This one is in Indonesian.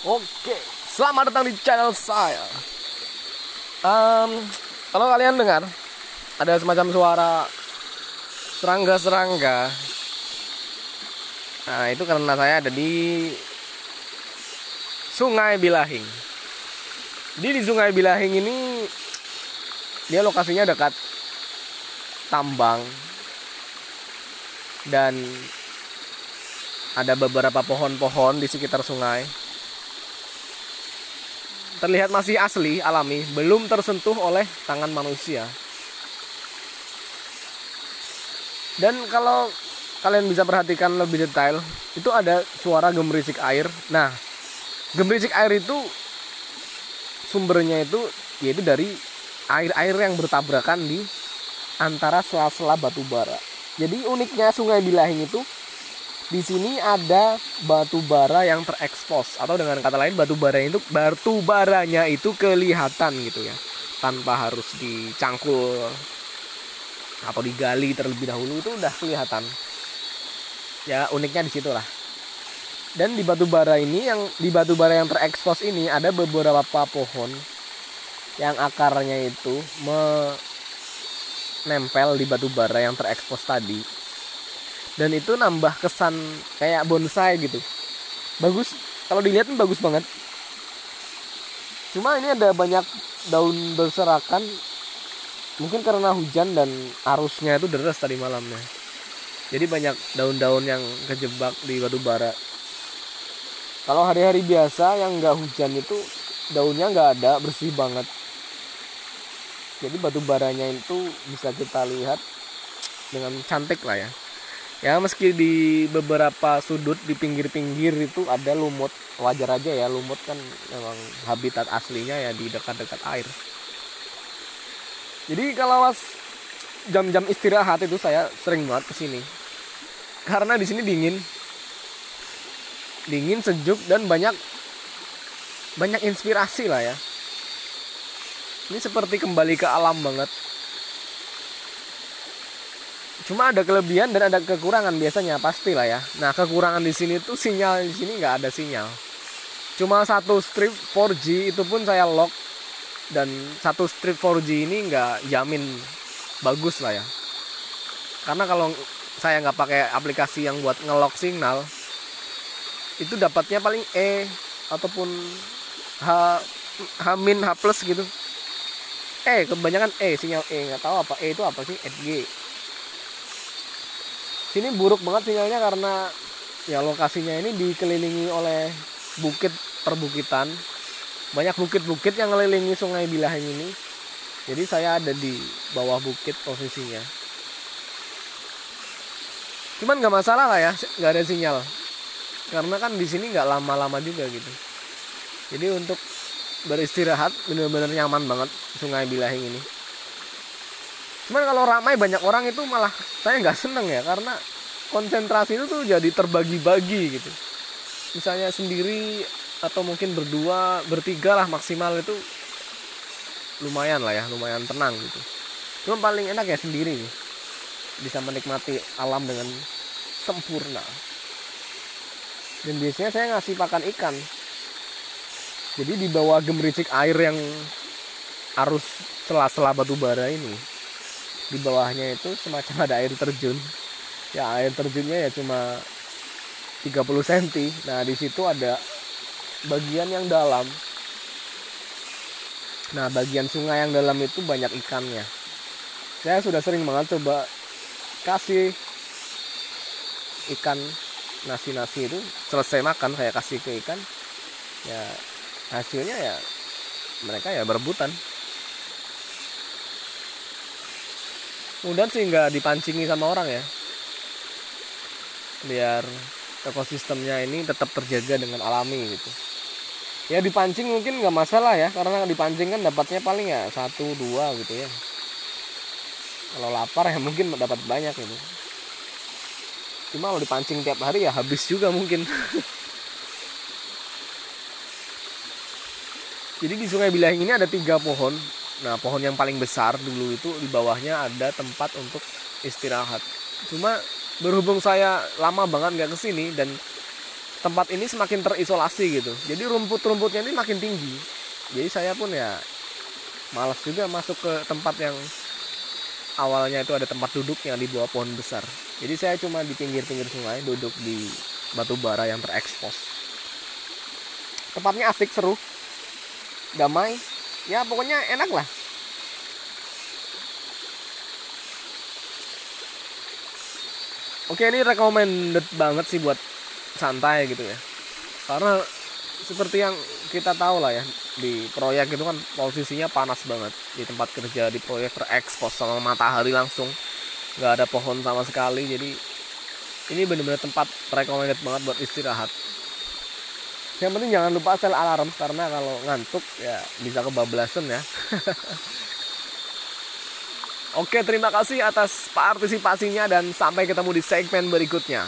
Oke, selamat datang di channel saya. Um, kalau kalian dengar ada semacam suara serangga-serangga, nah itu karena saya ada di Sungai Bilahing. Jadi di Sungai Bilahing ini dia lokasinya dekat tambang dan ada beberapa pohon-pohon di sekitar sungai terlihat masih asli alami belum tersentuh oleh tangan manusia. Dan kalau kalian bisa perhatikan lebih detail itu ada suara gemericik air. Nah gemericik air itu sumbernya itu yaitu dari air-air yang bertabrakan di antara sela-sela batu bara. Jadi uniknya sungai Bilahing itu di sini ada batu bara yang terekspos atau dengan kata lain batu bara itu batu baranya itu kelihatan gitu ya tanpa harus dicangkul atau digali terlebih dahulu itu udah kelihatan. Ya uniknya di situ lah dan di batu bara ini yang di batu bara yang terekspos ini ada beberapa pohon yang akarnya itu menempel di batu bara yang terekspos tadi dan itu nambah kesan kayak bonsai gitu. Bagus. Kalau dilihat bagus banget. Cuma ini ada banyak daun berserakan. Mungkin karena hujan dan arusnya itu deras tadi malamnya. Jadi banyak daun-daun yang kejebak di batu bara. Kalau hari-hari biasa yang nggak hujan itu daunnya nggak ada bersih banget. Jadi batu baranya itu bisa kita lihat dengan cantik lah ya ya meski di beberapa sudut di pinggir-pinggir itu ada lumut. Wajar aja ya lumut kan memang habitat aslinya ya di dekat-dekat air. Jadi kalau was jam-jam istirahat itu saya sering banget ke sini karena di sini dingin. Dingin sejuk dan banyak banyak inspirasi lah ya. Ini seperti kembali ke alam banget cuma ada kelebihan dan ada kekurangan biasanya pastilah ya. Nah kekurangan di sini tuh sinyal di sini nggak ada sinyal. Cuma satu strip 4G itu pun saya lock dan satu strip 4G ini nggak jamin bagus lah ya. Karena kalau saya nggak pakai aplikasi yang buat ngelock signal itu dapatnya paling E ataupun H H min H plus gitu. E kebanyakan E sinyal E nggak tahu apa. E itu apa sih? Edg sini buruk banget sinyalnya karena ya lokasinya ini dikelilingi oleh bukit perbukitan. Banyak bukit-bukit yang mengelilingi sungai Bilahing ini. Jadi saya ada di bawah bukit posisinya. Cuman nggak masalah lah ya nggak ada sinyal. Karena kan di sini nggak lama-lama juga gitu. Jadi untuk beristirahat benar-benar nyaman banget sungai Bilahing ini cuman kalau ramai banyak orang itu malah saya nggak seneng ya karena konsentrasi itu tuh jadi terbagi-bagi gitu. Misalnya sendiri atau mungkin berdua bertiga lah maksimal itu lumayan lah ya lumayan tenang gitu. Cuma paling enak ya sendiri bisa menikmati alam dengan sempurna. Dan biasanya saya ngasih pakan ikan. Jadi di bawah gemericik air yang arus sela-sela batu bara ini di bawahnya itu semacam ada air terjun. Ya air terjunnya ya cuma 30 cm nah di situ ada bagian yang dalam. Nah bagian sungai yang dalam itu banyak ikannya. Saya sudah sering banget coba kasih ikan nasi-nasi itu. Selesai makan saya kasih ke ikan. Ya hasilnya ya mereka ya berebutan mudah sih nggak dipancingi sama orang ya. Biar ekosistemnya ini tetap terjaga dengan alami gitu. Ya dipancing mungkin nggak masalah ya karena dipancing kan dapatnya paling ya satu dua gitu ya. Kalau lapar ya mungkin dapat banyak gitu. Cuma kalau dipancing tiap hari ya habis juga mungkin. Jadi di sungai Bilahing ini ada tiga pohon Nah pohon yang paling besar dulu itu di bawahnya ada tempat untuk istirahat. Cuma berhubung saya lama banget nggak ke sini dan tempat ini semakin terisolasi gitu jadi rumput-rumputnya ini makin tinggi. Jadi saya pun ya malas juga masuk ke tempat yang awalnya itu ada tempat duduk yang di bawah pohon besar. Jadi saya cuma di pinggir-pinggir sungai duduk di batu bara yang terekspos. Tempatnya asik seru damai ya pokoknya enak lah. Oke ini recommended banget sih buat santai gitu ya. Karena seperti yang kita tahu lah ya di proyek itu kan posisinya panas banget. Di tempat kerja di proyek terekspos sama matahari langsung. Nggak ada pohon sama sekali jadi ini benar-benar tempat recommended banget buat istirahat yang penting jangan lupa sel alarm karena kalau ngantuk ya bisa kebablasan ya Oke, terima kasih atas partisipasinya dan sampai ketemu di segmen berikutnya.